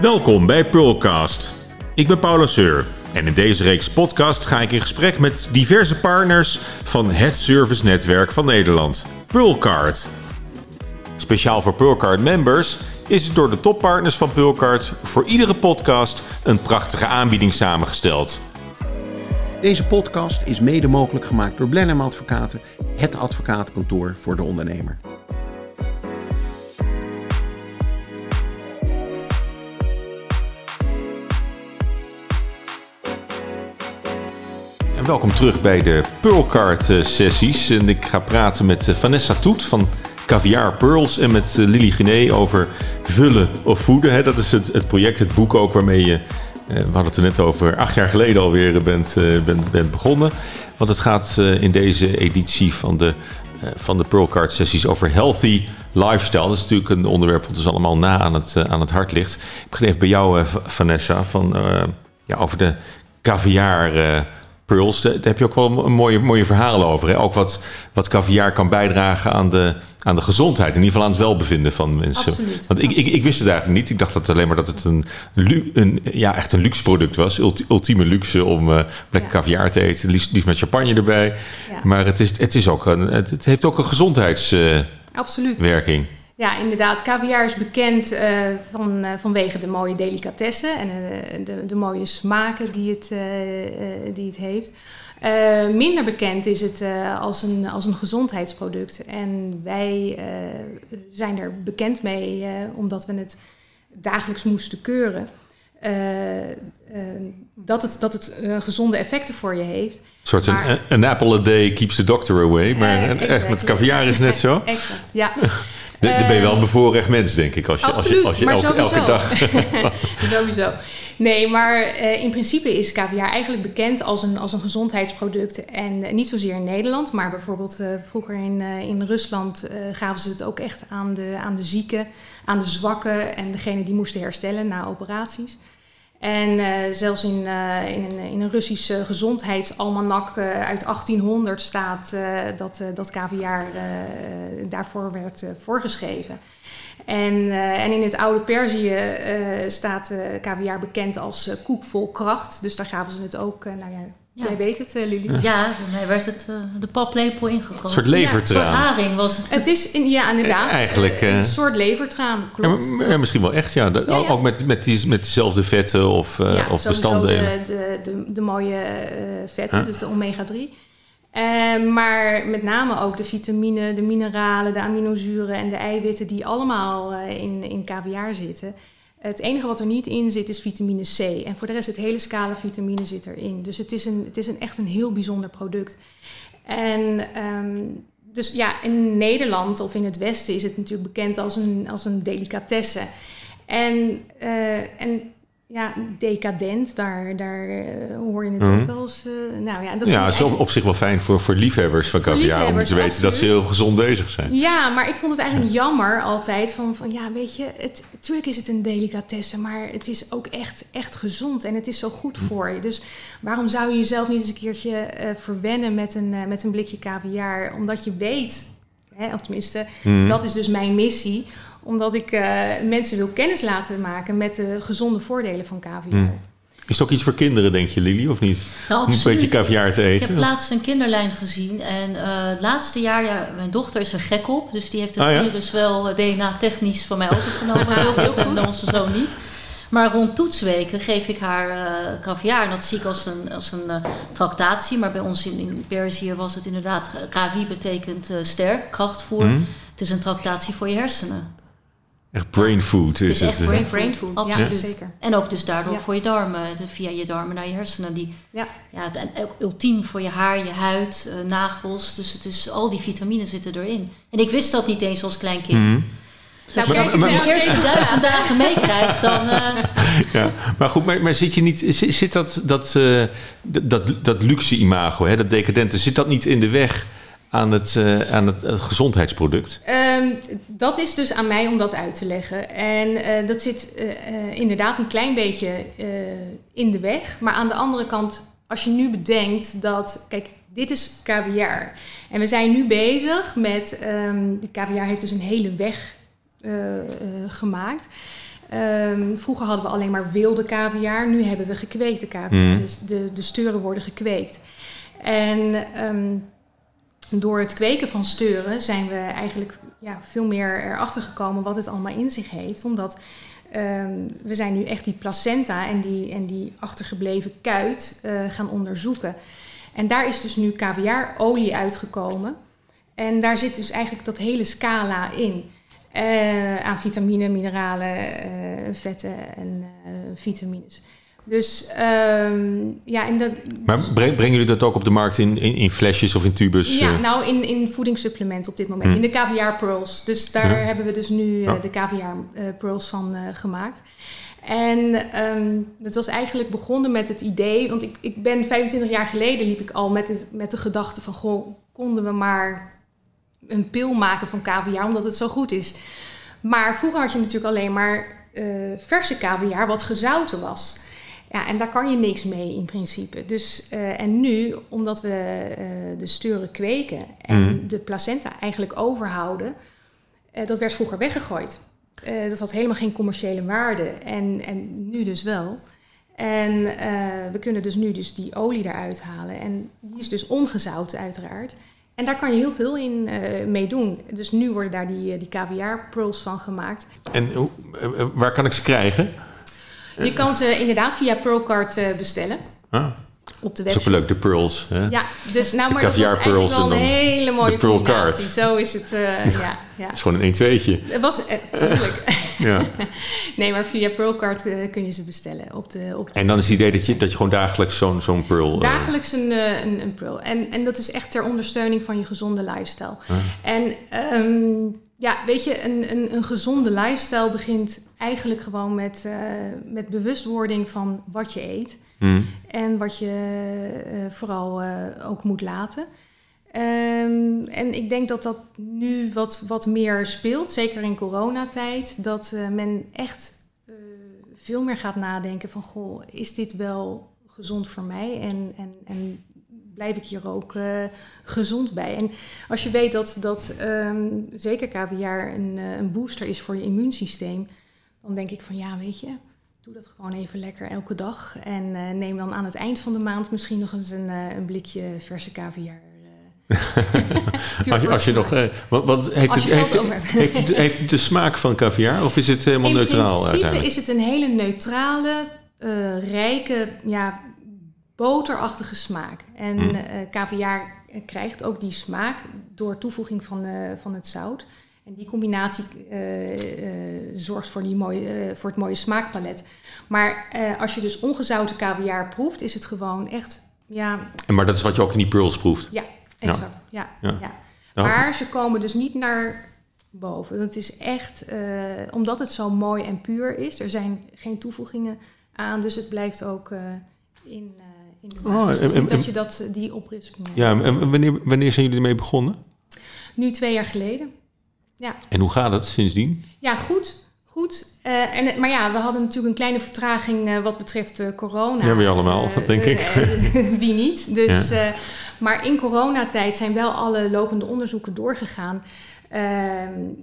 Welkom bij Pearlcast. Ik ben Paula Seur en in deze reeks podcast ga ik in gesprek met diverse partners van het servicenetwerk van Nederland, Pearlcard. Speciaal voor Pearlcard members is het door de toppartners van Pearlcard voor iedere podcast een prachtige aanbieding samengesteld. Deze podcast is mede mogelijk gemaakt door Blenheim Advocaten, het advocatenkantoor voor de ondernemer. Welkom terug bij de Pearlcard eh, sessies. En ik ga praten met eh, Vanessa Toet van Caviar Pearls en met eh, Lily Guinee over vullen of voeden. Dat is het, het project, het boek ook waarmee je, we hadden het er net over, acht jaar geleden alweer bent, bent, bent begonnen. Want het gaat in deze editie van de, van de Pearlcard sessies over healthy lifestyle. Dat is natuurlijk een onderwerp wat ons allemaal na aan het, aan het hart ligt. Ik begin even bij jou, Vanessa, van, ja, over de caviar pearls, daar heb je ook wel een mooie, mooie verhalen over. Hè? Ook wat, wat caviar kan bijdragen aan de, aan de gezondheid. In ieder geval aan het welbevinden van mensen. Absoluut, Want ik, ik, ik wist het eigenlijk niet. Ik dacht dat alleen maar dat het een, een, ja, echt een luxe product was. ultieme luxe om uh, lekker ja. caviar te eten. Liefst, liefst met champagne erbij. Ja. Maar het, is, het, is ook een, het, het heeft ook een gezondheidswerking. Uh, ja, inderdaad. Caviar is bekend uh, van, uh, vanwege de mooie delicatessen en uh, de, de, mooie smaken die het, die het heeft. minder bekend is het als, een, als een gezondheidsproduct. En wij zijn er bekend mee omdat we het dagelijks moesten keuren. dat het, dat het gezonde effecten voor je heeft. Een soort maar, een, apple a day keeps the doctor away. Maar echt met caviar is net zo. Exact, ja. Dan ben je wel een bevoorrecht mens, denk ik, als je, Absoluut, als je, als je elke, elke, dag... sowieso. Nee, maar uh, in principe is caviar eigenlijk bekend als een, als een gezondheidsproduct. En uh, niet zozeer in Nederland, maar bijvoorbeeld uh, vroeger in, in Rusland gaven ze het ook echt aan de, aan de zieken, aan de zwakken en degene die moesten herstellen na operaties. En uh, zelfs in, uh, in, een, in een Russisch uh, gezondheidsalmanak uit 1800 staat dat, dat daarvoor werd voorgeschreven. En, en in het oude Perzië staat caviar bekend als koek vol kracht. Dus daar gaven ze het ook, nou ja, ja. Jij weet het, uh, Lili. Ja, mij werd het uh, de paplepel ingekomen. Een soort levertraan. Ja, een soort haring was het. Het is, in, ja, inderdaad. Eigenlijk. Uh, een soort levertraan, klopt. Ja, misschien wel echt, ja. Ook met, met, die, met dezelfde vetten of, of bestanddelen. De, de, de, de mooie vetten, dus de omega-3. maar met name ook de vitamine, de mineralen, de aminozuren en de eiwitten... die allemaal in, in caviar zitten... Het enige wat er niet in zit is vitamine C. En voor de rest het hele scala vitamine zit erin. Dus het is, een, het is een, echt een heel bijzonder product. En um, dus ja, in Nederland of in het Westen is het natuurlijk bekend als een, als een delicatesse. En, uh, en ja, decadent, daar, daar uh, hoor je het mm. ook wel eens. Uh, nou ja, dat ja, is op, op zich wel fijn voor, voor liefhebbers van caviar, om te weten dat ze heel gezond bezig zijn. Ja, maar ik vond het eigenlijk ja. jammer altijd van, van ja, weet je, het, natuurlijk is het een delicatesse, maar het is ook echt, echt gezond en het is zo goed hm. voor je. Dus waarom zou je jezelf niet eens een keertje uh, verwennen met een, met een blikje caviar, omdat je weet, hè, of tenminste, mm. dat is dus mijn missie omdat ik uh, mensen wil kennis laten maken met de gezonde voordelen van caviar. Mm. Is het ook iets voor kinderen, denk je, Lily, of niet? Nou, Om een beetje caviar te eten? Ik heb laatst een kinderlijn gezien. En uh, het laatste jaar, ja, mijn dochter is er gek op. Dus die heeft het ah, virus wel DNA-technisch van mij overgenomen. Heel veel en onze zoon niet. Maar rond toetsweken geef ik haar uh, caviar. En dat zie ik als een, als een uh, tractatie. Maar bij ons in, in Perzië was het inderdaad... KVI betekent sterk, krachtvoer. Mm. Het is een tractatie voor je hersenen. Echt brain food is, het. Echt brain, brain food, absoluut. Ja, zeker. En ook dus daardoor ja. voor je darmen, via je darmen naar je hersenen. Die, ja. Ja, en ook ultiem voor je haar, je huid, uh, nagels. Dus het is, al die vitamine zitten erin. En ik wist dat niet eens als klein kind. Mm -hmm. Dus nou, kijk, als je de eerste duizend dagen meekrijgt, dan... Uh... Ja, maar goed, maar, maar zit je niet... Zit dat, dat, uh, dat, dat luxe imago, hè, dat decadente, zit dat niet in de weg aan het, uh, aan het, het gezondheidsproduct? Um, dat is dus aan mij om dat uit te leggen. En uh, dat zit uh, inderdaad een klein beetje in de weg. Maar aan de andere kant, als je nu bedenkt dat... Kijk, dit is caviar. En we zijn nu bezig met... Um, caviar heeft dus een hele weg gemaakt... Ehm, vroeger hadden we alleen maar wilde kaviaar, nu hebben we gekweekte kaviaar. Mhm. Dus de, de steuren worden gekweekt. En ehm, door het kweken van steuren zijn we eigenlijk ja, veel meer erachter gekomen wat het allemaal in zich heeft. Omdat ehm, we zijn nu echt die placenta en die, en die achtergebleven kuit eh, gaan onderzoeken. En daar is dus nu caviarolie uitgekomen. En daar zit dus eigenlijk dat hele scala in. Eh, aan vitamine, mineralen, eh, vetten en vitamines. Dus ehm, ja, en dat. Maar breng- brengen jullie dat ook op de markt in, in, in flesjes of in tubus? Ja, eh? nou in, in voedingssupplementen op dit moment. Hm. In de caviar pearls. Dus daar hebben we dus nu eh, de caviar eh, pearls van gemaakt. En ehm het was eigenlijk begonnen met het idee... want ik, ik ben 25 jaar geleden liep ik al met, het, met de gedachte van... goh, konden we maar een pil maken van caviar omdat het zo goed is. Maar vroeger had je natuurlijk alleen maar verse caviar wat gezouten was... Ja, en daar kan je niks mee in principe. Dus, eh, en nu, omdat we eh, de steuren kweken en Mhm. de placenta eigenlijk overhouden, eh, dat werd vroeger weggegooid. Dat had helemaal geen commerciële waarde en, en nu dus wel. En we kunnen dus nu dus die olie eruit halen. En die is dus ongezouten uiteraard. En daar kan je heel veel in eh mee doen. Dus nu worden daar die, die caviar pearls van gemaakt. En hoe- waar kan ik ze krijgen? Je kan ze inderdaad via Pearlcard eh, bestellen Ah, op de is website. wel leuk, de pearls. Hè? Ja, dus nou, De maar dat caviar eigenlijk wel en een hele mooie de pearl combinatie. Zo is het, eh, ja. ja. Het is gewoon een 1 2'tje. Het was, eh, tuurlijk. Ja. nee, maar via Pearlcard eh, kun je ze bestellen. Op de, op de En dan is het idee dat je, dat je gewoon dagelijks zo'n zo'n pearl... eh, Dagelijks een, eh, een, een pearl. En, en dat is echt ter ondersteuning van je gezonde lifestyle. Ah. En ehm, ja, weet je, een, een, een gezonde lifestyle begint eigenlijk gewoon met, eh, met bewustwording van wat je eet. hm. En wat je eh, vooral eh, ook moet laten. Ehm, en ik denk dat dat nu wat, wat meer speelt, zeker in coronatijd. Dat men echt veel meer gaat nadenken van... Goh, is dit wel gezond voor mij? En, en, en blijf ik hier ook eh, gezond bij? En als je weet dat, dat ehm, zeker caviar een, eh, een booster is voor je immuunsysteem... dan denk ik van ja, weet je... Doe dat gewoon even lekker elke dag. En eh, neem dan aan het eind van de maand misschien nog eens een, een blikje verse. Puur Als je, als je nog... eh, wat, wat, heeft, het, heeft, heeft, het, heeft het de smaak van caviar of is het helemaal In neutraal principe uiteindelijk? is het een hele neutrale, rijke, ja, boterachtige smaak. En Mm. eh caviar krijgt ook die smaak door toevoeging van, eh, van het zout. En die combinatie eh, eh, zorgt voor, die mooie, eh, voor het mooie smaakpalet. Maar eh, als je dus ongezouten caviar proeft, is het gewoon echt, ja, En Maar dat is wat je ook in die pearls proeft. ja, exact. Ja. Ja. Ja. Maar ze komen dus niet naar boven. Het is echt, eh, omdat het zo mooi en puur is, er zijn geen toevoegingen aan, dus het blijft ook eh, in, eh, in de Oh. Dus en- dat je dat, eh, die oprisping Ja, en wanneer, wanneer zijn jullie ermee begonnen? Nu twee jaar geleden. En hoe gaat het sindsdien? Ja, goed. Goed. Eh, en, maar ja, we hadden natuurlijk een kleine vertraging eh, wat betreft eh, corona. Ja, we allemaal, denk ik. wie niet? Dus, maar in coronatijd zijn wel alle lopende onderzoeken doorgegaan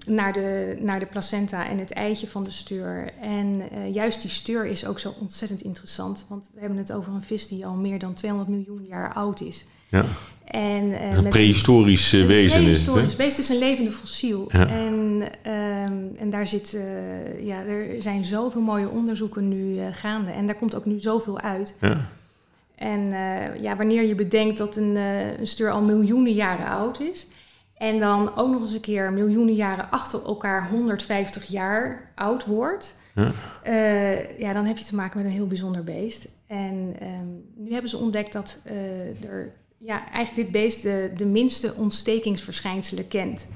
naar, de, naar de placenta en het eitje van de steur. En eh, juist die steur is ook zo ontzettend interessant. Want we hebben het over een vis die al meer dan 200 miljoen jaar oud is. Ja. En, eh, Een met- prehistorisch eh, een wezen is het. prehistorisch beest is een levende fossiel. Ja. En, ehm, en daar zit, ja, er zijn zoveel mooie onderzoeken nu gaande. En daar komt ook nu zoveel uit. Ja. En ja, wanneer je bedenkt dat een, een steur al miljoenen jaren oud is. En dan ook nog eens een keer miljoenen jaren achter elkaar 150 jaar oud wordt. Ja. eh, ja, dan heb je te maken met een heel bijzonder beest. En ehm, nu hebben ze ontdekt dat eh, er ja, eigenlijk dit beest de, de minste ontstekingsverschijnselen kent.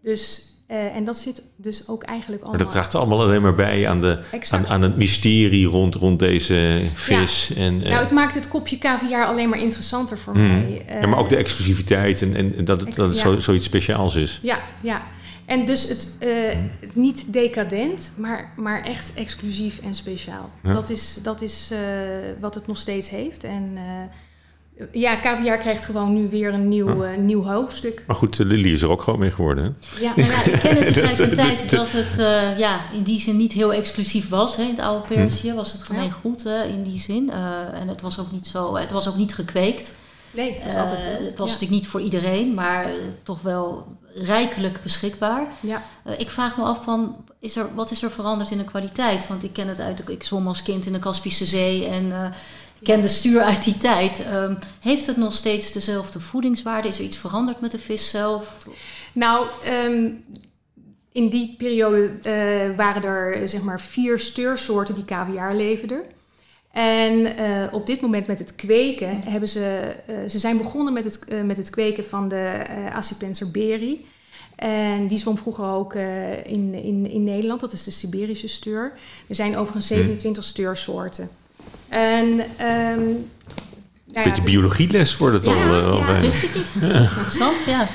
Dus, eh, en dat zit dus ook eigenlijk Maar allemaal... dat draagt allemaal alleen maar bij aan, de, aan, aan het mysterie rond, rond deze vis. En, eh, Nou, het maakt het kopje caviar alleen maar interessanter voor hmm. mij. ja, maar ook de Eh, exclusiviteit en, en dat het, dat het Ja. zo, zoiets speciaals is. Ja, ja. En dus het niet decadent, maar, maar echt exclusief en speciaal. Dat is, dat is wat het nog steeds heeft. En Ja, caviar krijgt gewoon nu weer een nieuw, uh, nieuw hoofdstuk. Maar goed, Lily is er ook gewoon mee geworden, hè? Ja, maar ja ik ken het dus uit een tijd dat het uh, ja, in die zin niet heel exclusief was. Hè. In het oude Persië hm. was het gemeen ja. goed in die zin. en het was ook niet zo, het was ook niet gekweekt. Nee, het was, altijd het was natuurlijk niet voor iedereen, maar toch wel rijkelijk beschikbaar. Ja. ik vraag me af van, is er, wat is er veranderd in de kwaliteit? Want ik ken het uit, ik zwom als kind in de Kaspische Zee en ken de stuur uit die tijd. Um, heeft het nog steeds dezelfde voedingswaarde? Is er iets veranderd met de vis zelf? Nou, um, in die periode uh, waren er zeg maar vier steursoorten die caviar leverden. En uh, op dit moment met het kweken hebben ze... Uh, ze zijn begonnen met het, met het kweken van de uh, Acipenser beri. En die zwom vroeger ook in, in, in Nederland. Dat is de Siberische steur. Er zijn overigens 27 hmm. steursoorten. En, um, nou beetje biologieles wordt het ja, al. Ja, wist ik niet. Interessant, ja.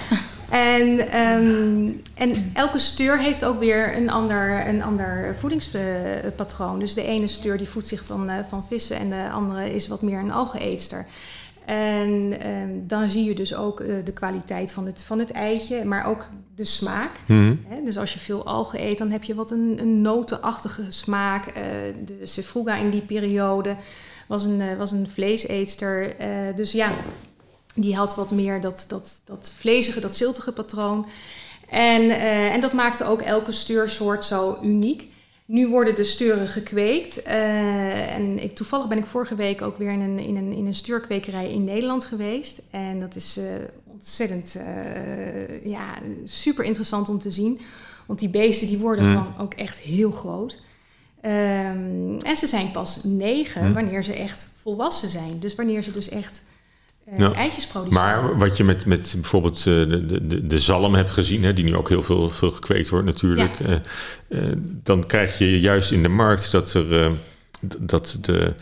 En, um, en elke steur heeft ook weer een ander, een ander voedingspatroon. Dus de ene steur die voedt zich van, uh, van vissen en de andere is wat meer een algeëetster. En um, dan zie je dus ook uh, de kwaliteit van het, van het eitje, maar ook de smaak. Mm. Hè? Dus als je veel algen eet, dan heb je wat een, een notenachtige smaak. Uh, de Sefruga in die periode was een, uh, was een vleeseetster. dus ja, die had wat meer dat, dat, dat vlezige, dat ziltige patroon. En, en dat maakte ook elke stuursoort zo uniek. Nu worden de sturen gekweekt. Uh, en ik, toevallig ben ik vorige week ook weer in een, in een, in een stuurkwekerij in Nederland geweest. En dat is uh, ontzettend uh, ja, super interessant om te zien. Want die beesten die worden mm. gewoon ook echt heel groot. Um, en ze zijn pas negen mm. wanneer ze echt volwassen zijn. Dus wanneer ze dus echt uh, ja. eitjes produceren. Maar wat je met, met bijvoorbeeld uh, de, de, de zalm hebt gezien, hè, die nu ook heel veel, veel gekweekt wordt natuurlijk, ja. uh, dan krijg je juist in de markt dat er. dat de,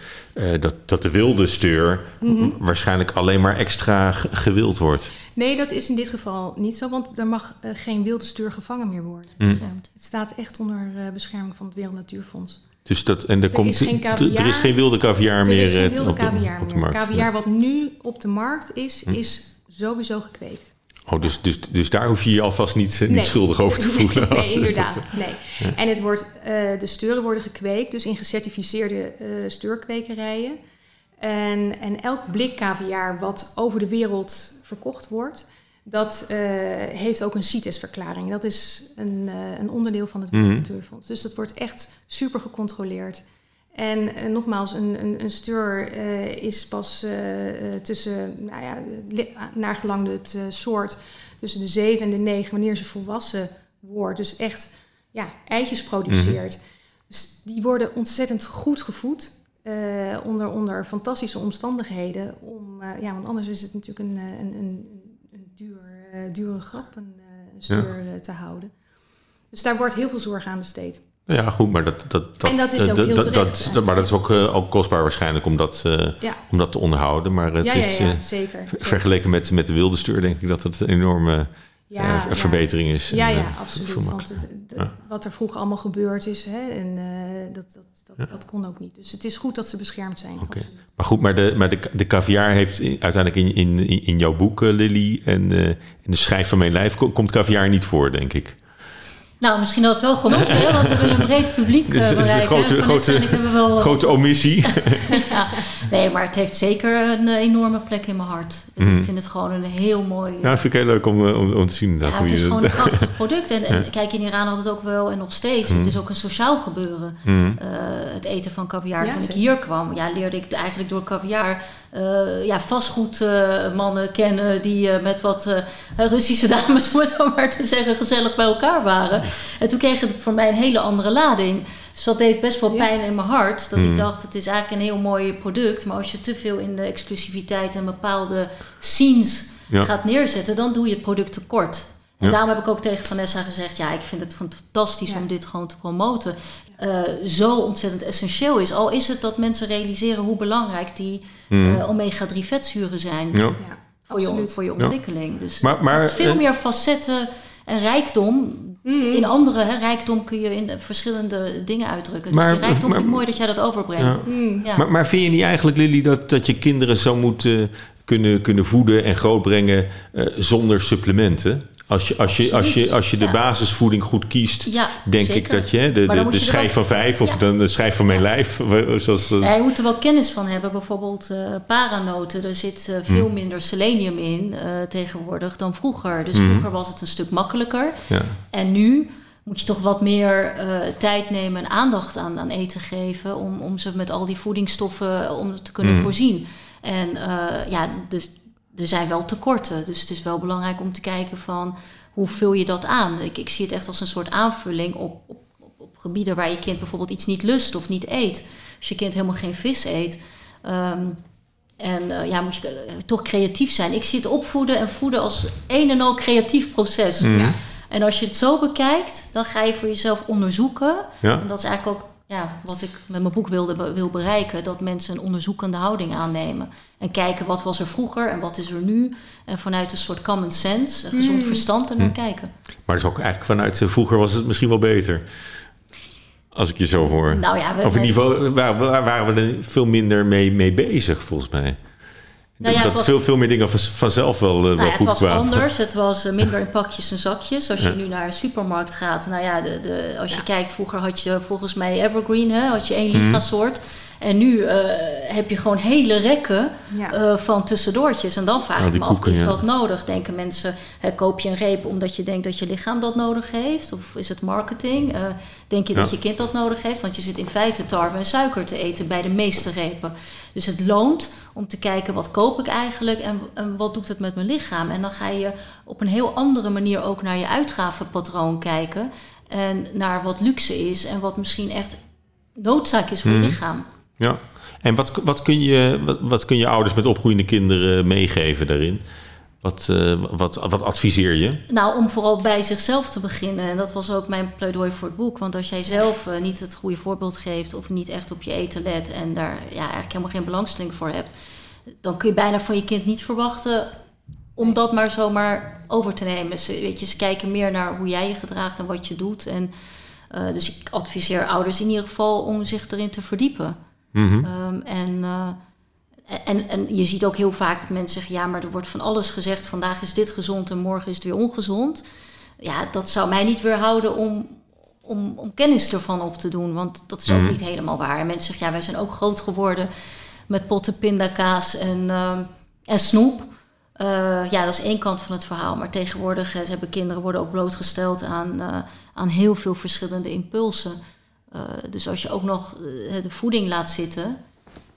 dat, dat de wilde steur mm -hmm. waarschijnlijk alleen maar extra gewild wordt. Nee, dat is in dit geval niet zo, want er mag geen wilde steur gevangen meer worden. Mm. Het staat echt onder bescherming van het Wereld Natuurfonds. Dus dat, en er, er, komt, is geen caviar, er is geen wilde caviar meer, er is geen wilde op, de, caviar op de meer. markt. Caviar wat nu op de markt is, hm. is sowieso gekweekt. Oh, dus, dus, dus daar hoef je je alvast niet, niet nee. schuldig over te voelen. Nee, inderdaad. Nee. Ja. En het wordt, uh, de steuren worden gekweekt, dus in gecertificeerde uh, steurkwekerijen. En, en elk blik caviar wat over de wereld verkocht wordt, dat uh, heeft ook een CITES-verklaring. Dat is een, uh, een onderdeel van het. Natuurfonds. Dus dat wordt echt super gecontroleerd. En uh, nogmaals, een, een, een steur is pas tussen, nou ja, naar gelang het soort, tussen de 7 en de 9, wanneer ze volwassen wordt. Dus echt ja, eitjes produceert. Mhm. Dus die worden ontzettend goed gevoed. onder, onder fantastische omstandigheden. Om, ja, want anders is het natuurlijk een, een, een duur, uh, dure grap een, uh, stuur ja. uh, te houden. Dus daar wordt heel veel zorg aan besteed. Ja, goed, maar dat, dat, dat, en dat is ook heel terecht, dat, Maar dat is ook, ook kostbaar waarschijnlijk om dat, ja. om dat te onderhouden. Maar het ja, is ja, zeker, vergeleken met, met de wilde stuur denk ik dat het een enorme ja, verbetering is. Ja, en, ja, absoluut. Want het, wat er vroeger allemaal gebeurd is, hè, en, dat, dat, dat, dat, kon ook niet. Dus het is goed dat ze beschermd zijn. Okay. Maar goed, maar de, maar de, de caviar heeft uiteindelijk in, in, in jouw boek, Lily, en in de schijf van mijn lijf, komt caviar niet voor, denk ik. Nou, misschien dat het wel genoemd, hè, want we willen een breed publiek dus, uh, bereiken. Grote, grote, wel, grote omissie. ja, nee, maar het heeft zeker een enorme plek in mijn hart. Mm. Ik vind het gewoon een heel mooi... Ja, dat vind ik heel leuk om, om, om te zien. Ja, het is gewoon een prachtig product. En, en ja. kijk, in Iran had het ook wel, en nog steeds, mm. het is ook een sociaal gebeuren. Mm. Uh, het eten van caviar. Ja, Toen ik hier kwam, ja, leerde ik eigenlijk door caviar... Uh, ja, vastgoedmannen uh, kennen die uh, met wat Russische dames, om het zo maar te zeggen, gezellig bij elkaar waren. En toen kreeg het voor mij een hele andere lading. Dus dat deed best wel pijn ja. in mijn hart. Dat mm. ik dacht, het is eigenlijk een heel mooi product. Maar als je te veel in de exclusiviteit en bepaalde scenes ja. gaat neerzetten, dan doe je het product tekort. En ja. daarom heb ik ook tegen Vanessa gezegd: ja, ik vind het fantastisch ja. om dit gewoon te promoten. Uh, zo ontzettend essentieel is. Al is het dat mensen realiseren hoe belangrijk die mm. uh, omega-3 vetzuren zijn ja. voor, je, voor je ontwikkeling. Dus maar, maar, veel uh, meer facetten en rijkdom. Mm. In andere hè, rijkdom kun je in verschillende dingen uitdrukken. Dus die rijkdom maar, vind ik mooi dat jij dat overbrengt. Mm. Maar, maar, vind je niet eigenlijk, Lily, dat, dat je kinderen zo moet kunnen, kunnen voeden en grootbrengen uh, zonder supplementen. Als je, als je, als je, als je de basisvoeding goed kiest, denk ik dat je de, de, de schijf van vijf of de schijf van mijn lijf. Zoals, ja, je moet er wel kennis van hebben. Bijvoorbeeld uh, paranoten, er zit uh, veel hmm. minder selenium in tegenwoordig dan vroeger. Dus hmm. vroeger was het een stuk makkelijker. Ja. En nu moet je toch wat meer tijd nemen en aandacht aan, aan eten geven om, om ze met al die voedingsstoffen om te kunnen hmm. voorzien. En ja, dus er zijn wel tekorten. Dus het is wel belangrijk om te kijken van hoe vul je dat aan. Ik, ik zie het echt als een soort aanvulling op, op, op, gebieden waar je kind bijvoorbeeld iets niet lust of niet eet. Als je kind helemaal geen vis eet. Ehm, en uh, ja, moet je uh, toch creatief zijn. Ik zie het opvoeden en voeden als een en al creatief proces. Mhm. En als je het zo bekijkt, dan ga je voor jezelf onderzoeken. Ja. En dat is eigenlijk ook ja, wat ik met mijn boek wilde, wil bereiken. Dat mensen een onderzoekende houding aannemen. En kijken wat was er vroeger en wat is er nu. En vanuit een soort common sense, een gezond hmm. verstand er naar hmm. kijken. Maar is ook eigenlijk vanuit vroeger was het misschien wel beter. Als ik je zo hoor. Nou ja, we, of in ieder geval waren, waren we er veel minder mee, mee bezig, volgens mij. Nou ja, dat veel, veel meer dingen vanzelf wel, uh, nou wel goed Het was anders. Het was uh, minder in pakjes en zakjes. Als je nu naar een supermarkt gaat. Nou ja, de, de, als je kijkt, vroeger had je volgens mij Evergreen. Hè, had je één mhm. liga-soort. En nu uh, heb je gewoon hele rekken uh, van tussendoortjes. En dan vraag je ik me af, is dat nodig? Denken mensen, hè, koop je een reep omdat je denkt dat je lichaam dat nodig heeft? Of is het marketing? Uh, denk je dat je kind dat nodig heeft? Want je zit in feite tarwe en suiker te eten bij de meeste repen. Dus het loont om te kijken, wat koop ik eigenlijk? En, en wat doet het met mijn lichaam? En dan ga je op een heel andere manier ook naar je uitgavenpatroon kijken. En naar wat luxe is en wat misschien echt noodzaak is voor je mhm. lichaam. Ja, en wat, wat, kun je, wat, kun je ouders met opgroeiende kinderen meegeven daarin? Wat, uh, wat, wat adviseer je? Nou, om vooral bij zichzelf te beginnen. En dat was ook mijn pleidooi voor het boek. Want als jij zelf uh, niet het goede voorbeeld geeft of niet echt op je eten let en daar ja, eigenlijk helemaal geen belangstelling voor hebt, dan kun je bijna van je kind niet verwachten om dat maar zomaar over te nemen. Ze, weet je, ze kijken meer naar hoe jij je gedraagt en wat je doet. En, uh, dus ik adviseer ouders in ieder geval om zich erin te verdiepen. Mhm. Ehm, en, uh, en, en je ziet ook heel vaak dat mensen zeggen: ja, maar er wordt van alles gezegd. Vandaag is dit gezond en morgen is het weer ongezond. Ja, dat zou mij niet weerhouden om, om, om kennis ervan op te doen. Want dat is ook mhm. niet helemaal waar. En mensen zeggen: ja, wij zijn ook groot geworden met potten pindakaas en, uh, en snoep. Uh, ja, dat is één kant van het verhaal. Maar tegenwoordig ze hebben kinderen worden ook blootgesteld aan, uh, aan heel veel verschillende impulsen. Uh, dus als je ook nog de voeding laat zitten,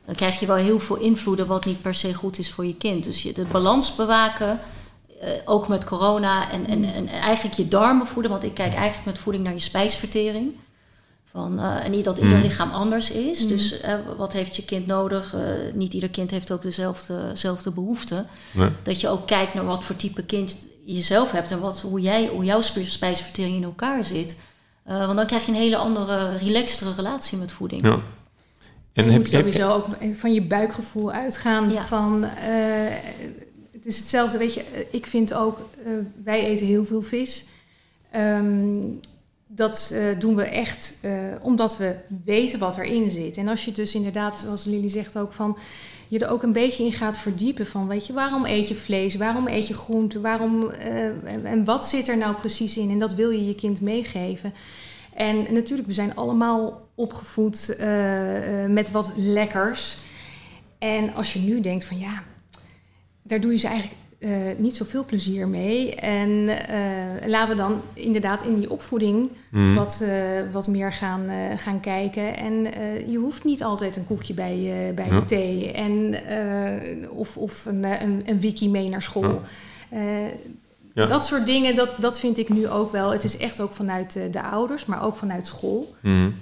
dan krijg je wel heel veel invloeden wat niet per se goed is voor je kind. Dus je de balans bewaken, ook met corona, en, en, en eigenlijk je darmen voeden. Want ik kijk eigenlijk met voeding naar je spijsvertering. Van, uh, en niet dat ieder mm. lichaam anders is. Mm. Dus uh, wat heeft je kind nodig? Uh, niet ieder kind heeft ook dezelfde, dezelfde behoeften. Nee. Dat je ook kijkt naar wat voor type kind je zelf hebt en wat, hoe, jij, hoe jouw spijsvertering in elkaar zit. Want dan krijg je een hele andere, relaxtere relatie met voeding. Ja. En, je heb, moet sowieso ook van je buikgevoel uitgaan. Ja. Van, het is hetzelfde, weet je, ik vind ook, wij eten heel veel vis. Um, dat uh, doen we echt uh, omdat we weten wat erin zit. En als je dus inderdaad, zoals Lily zegt ook, van je er ook een beetje in gaat verdiepen van, weet je, waarom eet je vlees, waarom eet je groente, waarom uh, en wat zit er nou precies in? En dat wil je je kind meegeven. En natuurlijk, we zijn allemaal opgevoed met wat lekkers. En als je nu denkt van ja, daar doe je ze eigenlijk uh, niet zoveel plezier mee. En uh, laten we dan inderdaad in die opvoeding mm. wat, uh, wat meer gaan, gaan kijken. En je hoeft niet altijd een koekje bij, bij de thee. En, of of een, een, een, wiki mee naar school. Ja. Dat soort dingen, dat, dat vind ik nu ook wel. Het is echt ook vanuit de ouders, maar ook vanuit school. Mm.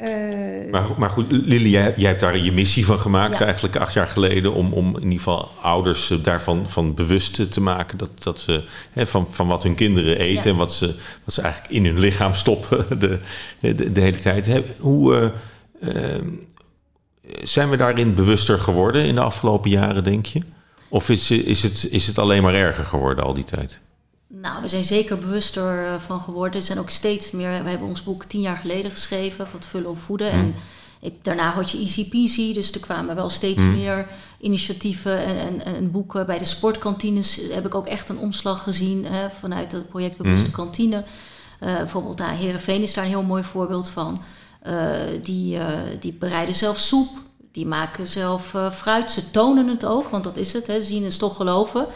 Uh, maar, maar, goed, Lily, jij, jij, hebt daar je missie van gemaakt, eigenlijk acht jaar geleden, om, om in ieder geval ouders eh, daarvan van bewust te maken dat, dat ze hè, van, van wat hun kinderen eten en wat ze, wat ze eigenlijk in hun lichaam stoppen de, de, de hele tijd. Hoe uh, zijn we daarin bewuster geworden in de afgelopen jaren, denk je? Of is, is, het, is het alleen maar erger geworden al die tijd? Nou, we zijn zeker bewuster eh, van geworden. Er zijn ook steeds meer. We hebben ons boek tien jaar geleden geschreven, wat vullen of voeden. En ik, daarna had je Easy Peasy, dus er kwamen wel steeds mhm. meer initiatieven en, en, en, boeken. Bij de sportkantines heb ik ook echt een omslag gezien hè, vanuit het project Bewuste mhm. Kantine. Uh, bijvoorbeeld daar Herenveen is daar een heel mooi voorbeeld van. Uh, die, uh, die bereiden zelf soep, die maken zelf fruit. Ze tonen het ook, want dat is het, hè, zien is toch geloven.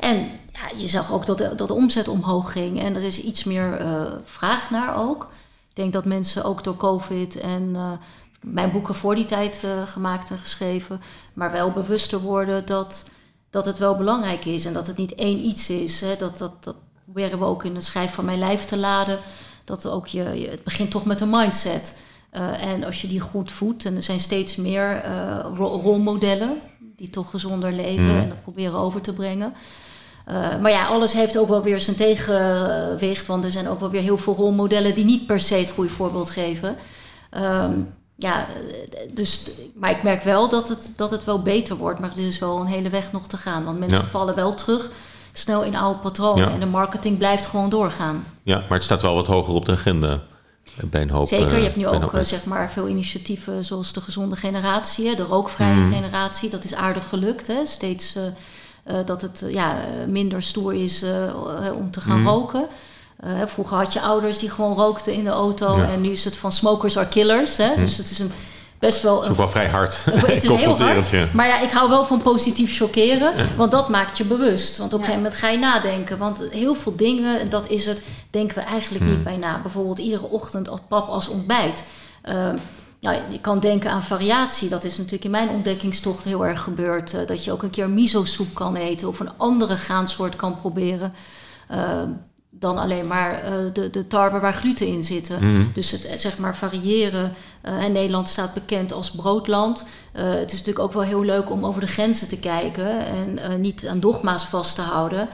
En ja, je zag ook dat de, dat de omzet omhoog ging en er is iets meer vraag naar ook. Ik denk dat mensen ook door COVID en mijn boeken voor die tijd gemaakt en geschreven, maar wel bewuster worden dat, dat het wel belangrijk is en dat het niet één iets is. Hè, dat, dat, dat, proberen we ook in het schrijven van mijn lijf te laden. Dat ook je, het begint toch met een mindset. En als je die goed voedt, en er zijn steeds meer rolmodellen die toch gezonder leven mhm. en dat proberen over te brengen. Uh, maar ja, alles heeft ook wel weer zijn tegenwicht, want er zijn ook wel weer heel veel rolmodellen die niet per se het goede voorbeeld geven. Um, ja, dus, maar ik merk wel dat het, dat het wel beter wordt, maar er is wel een hele weg nog te gaan, want mensen vallen wel terug snel in oude patronen. En de marketing blijft gewoon doorgaan. Ja, maar het staat wel wat hoger op de agenda. Bij een hoop, Zeker, je hebt nu eh, ook eh, zeg maar, veel initiatieven zoals de gezonde generatie, de rookvrije mm. generatie. Dat is aardig gelukt. Hè? Steeds uh, dat het ja, minder stoer is om te gaan mm. roken. vroeger had je ouders die gewoon rookten in de auto. En nu is het van smokers are killers. Hè? Mm. Dus het is een best wel... Het is wel vrij hard. Het is heel hard. Maar ja, ik hou wel van positief chockeren. Want dat maakt je bewust. Want op een gegeven moment ga je nadenken. Want heel veel dingen, dat is het, denken we eigenlijk niet hmm. bij na. Bijvoorbeeld iedere ochtend als pap als ontbijt. Uh, je kan denken aan variatie. Dat is natuurlijk in mijn ontdekkingstocht heel erg gebeurd. Uh, dat je ook een keer miso-soep kan eten of een andere graansoort kan proberen. Uh, dan alleen maar uh, de, de tarwe waar gluten in zitten. Mhm. Dus het zeg maar variëren. En Nederland staat bekend als broodland. Het is natuurlijk ook wel heel leuk om over de grenzen te kijken en niet aan dogma's vast te houden.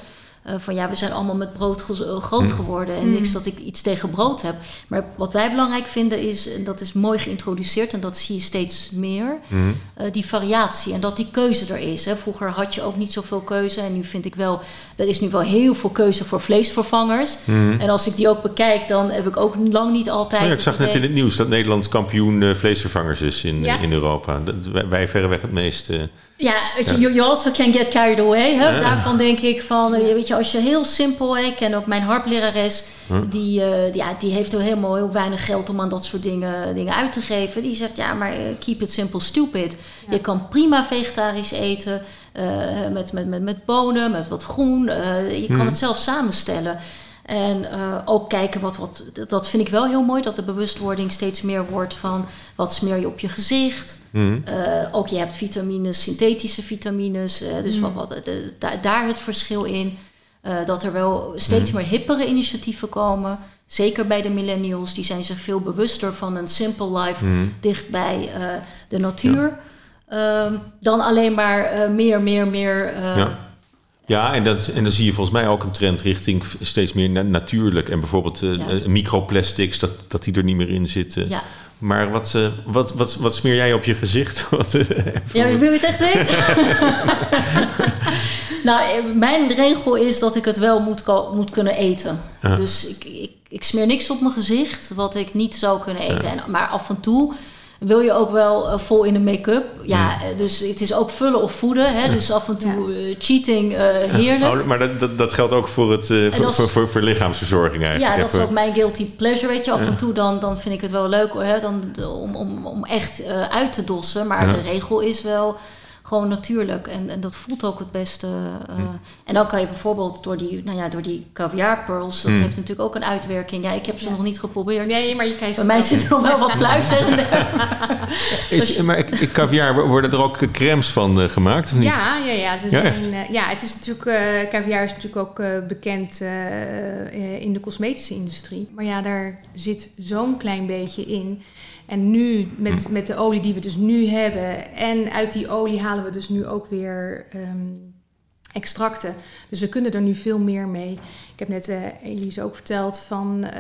Uh, van ja, we zijn allemaal met brood eh, groot mm. geworden. En niks mm. dat ik iets tegen brood heb. Maar wat wij belangrijk vinden is, en dat is mooi geïntroduceerd en dat zie je steeds meer, uh, die variatie en dat die keuze er is. Hè. Vroeger had je ook niet zoveel keuze en nu vind ik wel, er is nu wel heel veel keuze voor vleesvervangers. En als ik die ook bekijk, dan heb ik ook lang niet altijd. Oh ja, ik zag net in het nieuws dat Nederland kampioen uh, vleesvervangers is in, in Europa. Dat, wij verreweg het meest. Ja, weet je, you also can get carried away. Hè? Daarvan denk ik van, eh, weet je, als je heel simpel, ik ken ook mijn harplerares, die, uh, die, ja, die heeft helemaal heel weinig geld om aan dat soort dingen, dingen uit te geven. Die zegt, ja, maar eh, keep it simple, stupid. Je kan prima vegetarisch eten, uh, met, met, met, met bonen, met wat groen. je kan het zelf samenstellen. En ook kijken wat, wat, dat vind ik wel heel mooi, dat de bewustwording steeds meer wordt van wat smeer je op je gezicht. Mm. ook je hebt vitamines, synthetische vitamines. Uh, dus mm. wat, de, daar het verschil in. Uh, dat er wel steeds mm. meer hippere initiatieven komen. Zeker bij de millennials. Die zijn zich veel bewuster van een simple life dicht bij de natuur. Ja. Ehm, dan alleen maar meer, meer, meer. Ja. Ja, en, dat, en dan zie je volgens mij ook een trend richting steeds meer natuurlijk. En bijvoorbeeld microplastics, dat, dat die er niet meer in zitten. Ja. Maar wat, uh, wat, wat, wat smeer jij op je gezicht? wat, uh, ja, wil je het echt weten? nou, eh, mijn regel is dat ik het wel moet, moet kunnen eten. Dus ik, ik, ik smeer niks op mijn gezicht wat ik niet zou kunnen eten. En, maar af en toe wil je ook wel uh, vol in de make-up. Ja, mm. dus het is ook vullen of voeden. Hè? Dus af en toe uh, cheating, uh, heerlijk. Oh, maar dat, dat, dat, geldt ook voor, het, voor, voor, voor, voor, lichaamsverzorging eigenlijk. Ja, dat is ook mijn guilty pleasure, weet je. Af en toe dan, dan vind ik het wel leuk hè, dan, om, om, om echt uit te dossen. Maar de regel is wel gewoon natuurlijk. En, en dat voelt ook het beste. Uh, En dan kan je bijvoorbeeld door die, nou ja, door die caviar pearls, dat mm. heeft natuurlijk ook een uitwerking. Ja, ik heb ze nog niet geprobeerd. Nee, maar je kijkt Bij mij zit nog wel wat pluis Is, maar ik, caviar, worden er ook crèmes van uh, gemaakt? Of niet? Ja, ja, ja. Het is, ja, een, ja, het is natuurlijk, uh, caviar is natuurlijk ook bekend in de cosmetische industrie. Maar ja, daar zit zo'n klein beetje in. En nu met, hm. met de olie die we dus nu hebben en uit die olie halen we dus nu ook weer um, extracten. Dus we kunnen er nu veel meer mee. Ik heb net uh, Elise ook verteld van uh,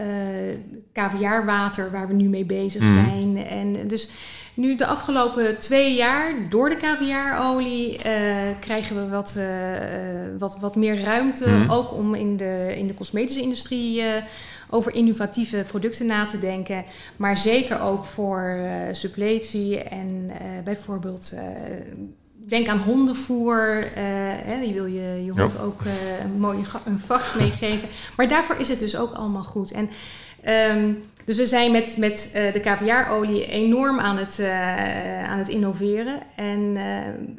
caviarwater waar we nu mee bezig hm. zijn. En dus nu de afgelopen twee jaar door de caviarolie uh, krijgen we wat, wat, wat meer ruimte. Hm. Ook om in de, in de cosmetische industrie over innovatieve producten na te denken. Maar zeker ook voor uh, suppletie en bijvoorbeeld denk aan hondenvoer. hè, je wil je, je hond ook een mooie een vacht meegeven. Maar daarvoor is het dus ook allemaal goed. En ehm, dus we zijn met, met de caviarolie enorm aan het, uh, aan het innoveren. En, uh,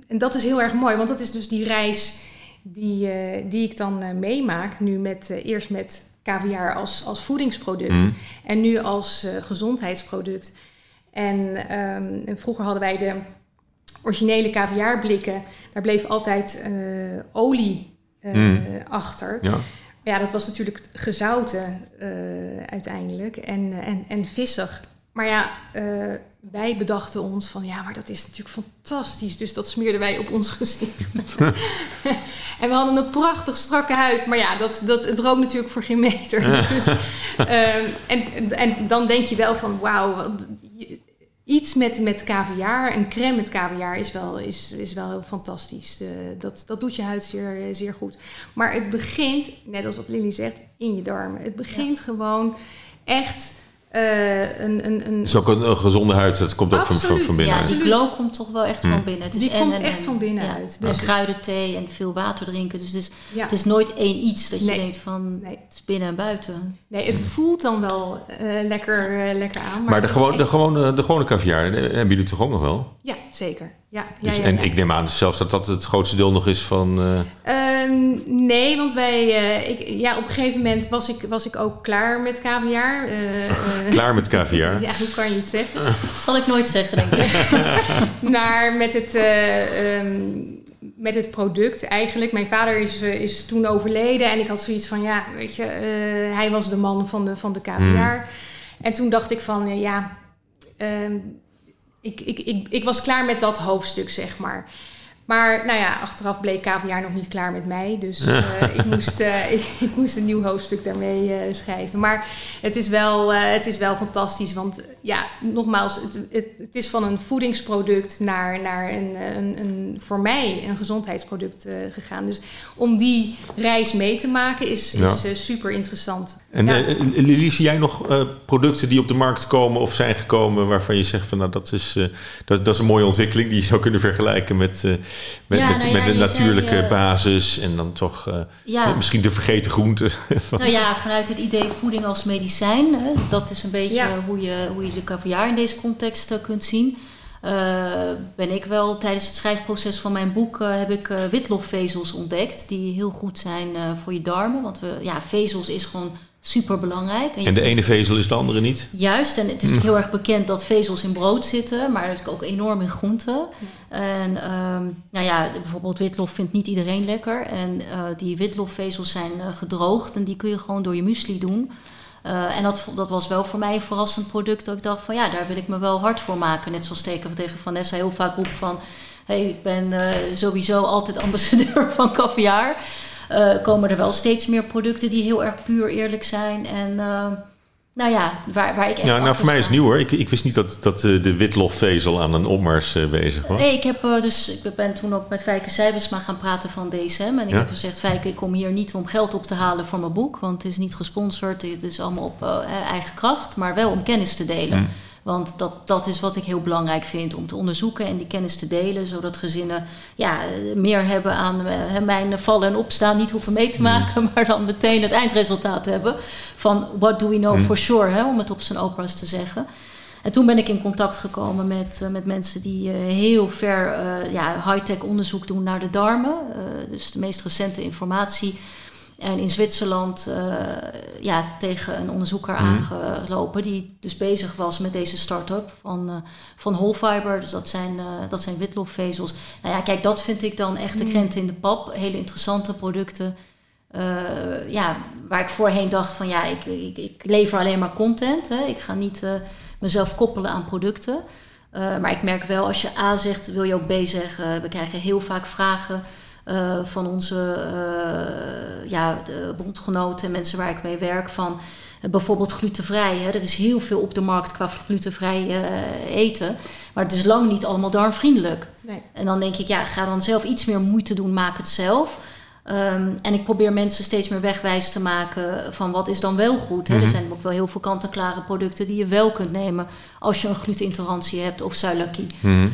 en dat is heel erg mooi, want dat is dus die reis die, die ik dan meemaak. Nu met, eerst met caviar als, als voedingsproduct mm. en nu als gezondheidsproduct. En, um, en, vroeger hadden wij de originele caviarblikken. Daar bleef altijd olie mm. achter. Ja ja, dat was natuurlijk gezouten uiteindelijk en, eh, en, en vissig. Maar ja, wij bedachten ons van ja, maar dat is natuurlijk fantastisch. Dus dat smeerden wij op ons gezicht. en we hadden een prachtig strakke huid. Maar ja, dat, dat, het rook natuurlijk voor geen meter. dus, uh, en, en dan denk je wel van wauw, iets met, met kaviaar, een crème met kaviaar is wel, is, is wel heel fantastisch. Uh, dat, dat doet je huid zeer, zeer goed. Maar het begint, net als wat Lily zegt, in je darmen. Het begint gewoon echt uh, een, een, een... is ook een, gezonde huid, dat komt ook van, van, van binnenuit. Ja, die glow komt toch wel echt van hmm. binnen. Het is die en, komt echt van binnenuit. Ja, dus kruidenthee en veel water drinken. Dus, dus het is nooit één iets dat je denkt van nee. het is binnen en buiten. Nee, het voelt dan wel uh, lekker, uh, lekker aan. Maar, maar de, gewoon, de, gewone, de gewone caviar hebben jullie toch ook nog wel? Ja, zeker. Ja, dus, ja, en ik neem aan zelfs dat dat het grootste deel nog is van... Uh... nee, want wij... ik, ja, op een gegeven moment was ik, was ik ook klaar met caviar. klaar met caviar? ja, hoe kan je het zeggen? Dat zal ik nooit zeggen, denk ik. maar met het... Um, met het product eigenlijk. Mijn vader is, is toen overleden en ik had zoiets van, ja, weet je, uh, hij was de man van de, van de caviar. Hmm. En toen dacht ik van, ja, uh, ik, ik, ik, ik was klaar met dat hoofdstuk, zeg maar. Maar nou ja, achteraf bleek KVR nog niet klaar met mij. Dus uh, ik, moest, uh, ik, ik, moest een nieuw hoofdstuk daarmee uh, schrijven. Maar het is, wel, het is wel fantastisch. Want ja, nogmaals, het, het, het, is van een voedingsproduct naar, naar een, een, een voor mij een gezondheidsproduct gegaan. Dus om die reis mee te maken is, is super interessant. En ja. Lili, zie jij nog producten die op de markt komen of zijn gekomen waarvan je zegt van nou dat is, dat, dat is een mooie ontwikkeling die je zou kunnen vergelijken met met, ja, met, nou de natuurlijke eh, basis en dan toch uh, misschien de vergeten groenten. nou ja, vanuit het idee voeding als medicijn. Hè, dat is een beetje hoe, je, hoe je de caviar in deze context uh, kunt zien. ben ik wel tijdens het schrijfproces van mijn boek heb ik witlofvezels ontdekt. Die heel goed zijn voor je darmen. Want we, ja, vezels is gewoon super belangrijk. En, de ene vezel is de andere niet? Juist, en het is hm. heel erg bekend dat vezels in brood zitten, maar dat is ook enorm in groenten. En ehm, nou ja, bijvoorbeeld witlof vindt niet iedereen lekker. En uh, die witlofvezels zijn uh, gedroogd en die kun je gewoon door je muesli doen. Uh, en dat, dat was wel voor mij een verrassend product. Dat ik dacht van ja, daar wil ik me wel hard voor maken. Net zoals tegen, tegen Vanessa heel vaak roep van... Hey, ik ben sowieso altijd ambassadeur van caviar uh, komen er wel steeds meer producten die heel erg puur eerlijk zijn. En uh, nou ja, waar, waar ik echt. Ja, nou voor mij is het nieuw hoor. Ik, ik wist niet dat, dat uh, de witlofvezel aan een opmars bezig was. Nee, ik heb dus ik ben toen ook met Fijke Seibesma gaan praten van DSM. En ik heb gezegd, Fijke, ik kom hier niet om geld op te halen voor mijn boek. Want het is niet gesponsord. Het is allemaal op eigen kracht. Maar wel om kennis te delen. Mm. Want dat, dat is wat ik heel belangrijk vind om te onderzoeken en die kennis te delen, zodat gezinnen ja, meer hebben aan uh, mijn vallen en opstaan, niet hoeven mee te mm. maken, maar dan meteen het eindresultaat hebben van what do we know mm. for sure, hè, om het op zijn opera's te zeggen. En toen ben ik in contact gekomen met, uh, met mensen die uh, heel ver ja, high-tech onderzoek doen naar de darmen. dus de meest recente informatie en in Zwitserland uh, ja, tegen een onderzoeker mhm. aangelopen die dus bezig was met deze start-up van, uh, van Holfiber. Dus dat zijn, uh, dat zijn witlofvezels. Nou ja, kijk, dat vind ik dan echt de mhm. krent in de pap. Hele interessante producten. ja, waar ik voorheen dacht van ja, ik, ik, ik lever alleen maar content. Hè. Ik ga niet mezelf koppelen aan producten. maar ik merk wel, als je A zegt, wil je ook B zeggen. We krijgen heel vaak vragen uh, van onze uh, ja, de bondgenoten en mensen waar ik mee werk van uh, bijvoorbeeld glutenvrij. Hè. Er is heel veel op de markt qua glutenvrij eten, maar het is lang niet allemaal darmvriendelijk. Nee. En dan denk ik, ja, ga dan zelf iets meer moeite doen, maak het zelf. Ehm, en ik probeer mensen steeds meer wegwijs te maken van wat is dan wel goed. Hè? Er mhm. zijn ook wel heel veel kant-en-klare producten die je wel kunt nemen als je een glutenintolerantie hebt of celiakie. Mm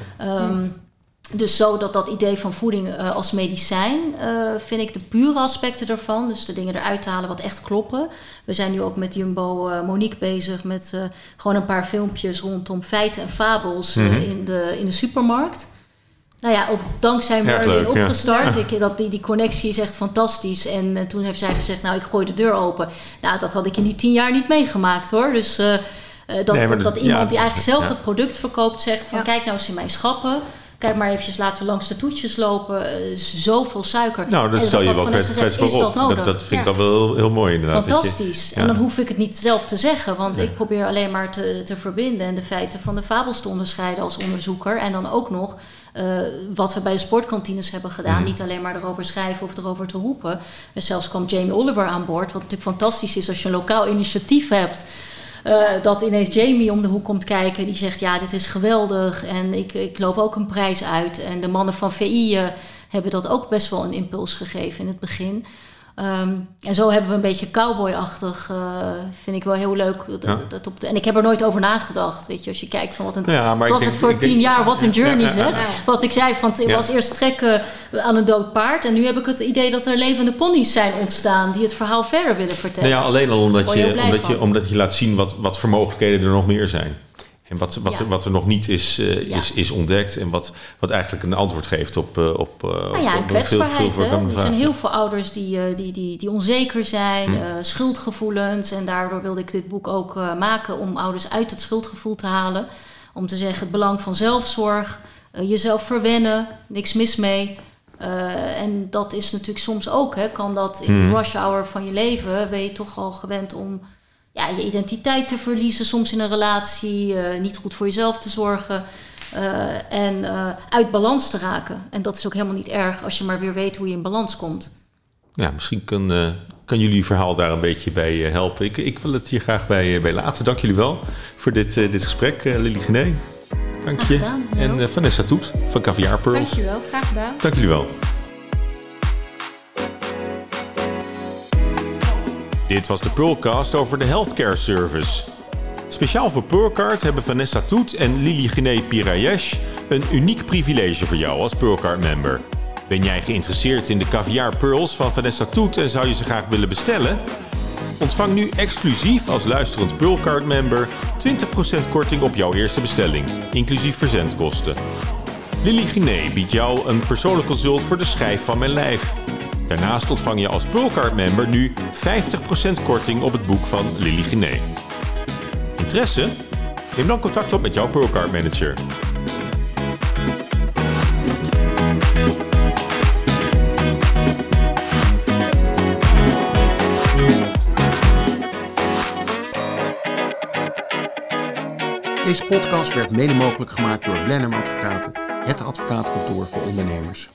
dus zo dat dat idee van voeding uh, als medicijn, uh, vind ik de pure aspecten ervan, dus de dingen eruit halen wat echt kloppen. We zijn nu ook met Jumbo uh, Monique bezig met gewoon een paar filmpjes rondom feiten en fabels mm -hmm. in, de, in de supermarkt. Nou ja, ook dankzij Marlene opgestart. Ja. Ik, dat, die, die connectie is echt fantastisch. En toen heeft zij gezegd, nou ik gooi de deur open. Nou, dat had ik in die tien jaar niet meegemaakt hoor. Dus dat, dat, dat, iemand die eigenlijk zelf het product verkoopt zegt van kijk nou eens in mijn schappen Kijk maar eventjes, laten we langs de toetjes lopen. Uh, zoveel suiker. Nou, dat stel je wel kwetsbaar op. Dat, dat, vind ik dan wel heel mooi inderdaad. Fantastisch. En dan hoef ik het niet zelf te zeggen. Want ik probeer alleen maar te, te verbinden... en de feiten van de fabels te onderscheiden als onderzoeker. En dan ook nog... Uh, wat we bij de sportkantines hebben gedaan. Mhm. Niet alleen maar erover schrijven of erover te roepen. En zelfs kwam Jamie Oliver aan boord. Wat natuurlijk fantastisch is als je een lokaal initiatief hebt. Uh, dat ineens Jamie om de hoek komt kijken. Die zegt, ja, dit is geweldig en ik, ik loop ook een prijs uit. En de mannen van VI uh, hebben dat ook best wel een impuls gegeven in het begin. Ehm, en zo hebben we een beetje cowboyachtig, uh, vind ik wel heel leuk. Dat, op de, en ik heb er nooit over nagedacht. Weet je, als je kijkt van wat een. Ja, was het voor tien jaar, wat een journey zeg. Wat ik zei, van het was eerst trekken aan een dood paard. En nu heb ik het idee dat er levende ponies zijn ontstaan die het verhaal verder willen vertellen. Nou ja, alleen al omdat je, omdat, je, omdat je laat zien wat, wat voor mogelijkheden er nog meer zijn. En wat, wat, wat er nog niet is, uh, is, is ontdekt en wat, wat eigenlijk een antwoord geeft op. Uh, op uh, nou ja, en kwetsbaarheid. Veel, veel er zijn heel veel ouders die, die, die, die onzeker zijn, hm. schuldgevoelens. En daardoor wilde ik dit boek ook maken om ouders uit het schuldgevoel te halen. Om te zeggen het belang van zelfzorg, jezelf verwennen, niks mis mee. en dat is natuurlijk soms ook, hè, kan dat in de hm. rush hour van je leven, ben je toch al gewend om ja, je identiteit te verliezen, soms in een relatie, uh, niet goed voor jezelf te zorgen uh, en uh, uit balans te raken. En dat is ook helemaal niet erg als je maar weer weet hoe je in balans komt. Ja, misschien kan, kan jullie verhaal daar een beetje bij helpen. Ik, ik wil het hier graag bij, bij laten. Dank jullie wel voor dit, dit gesprek, Lily Gené. Dank je. Gedaan, en Vanessa Toet van Caviar Pearls. Dank je wel, graag gedaan. Dank jullie wel. Dit was de Pearlcast over de Healthcare Service. Speciaal voor Pearlcard hebben Vanessa Toet en Lili Gene Pirayesh een uniek privilege voor jou als Pearlcard member. Ben jij geïnteresseerd in de caviar pearls van Vanessa Toet en zou je ze graag willen bestellen? Ontvang nu exclusief als luisterend Pearlcard member 20% korting op jouw eerste bestelling, inclusief verzendkosten. Lili Gine biedt jou een persoonlijk consult voor de schijf van mijn lijf. Daarnaast ontvang je als Pearlcard-member nu 50% korting op het boek van Lily Giné. Interesse? Neem dan contact op met jouw Pearlcard-manager. Deze podcast werd mede mogelijk gemaakt door Blenheim Advocaten, het advocaatkantoor voor ondernemers.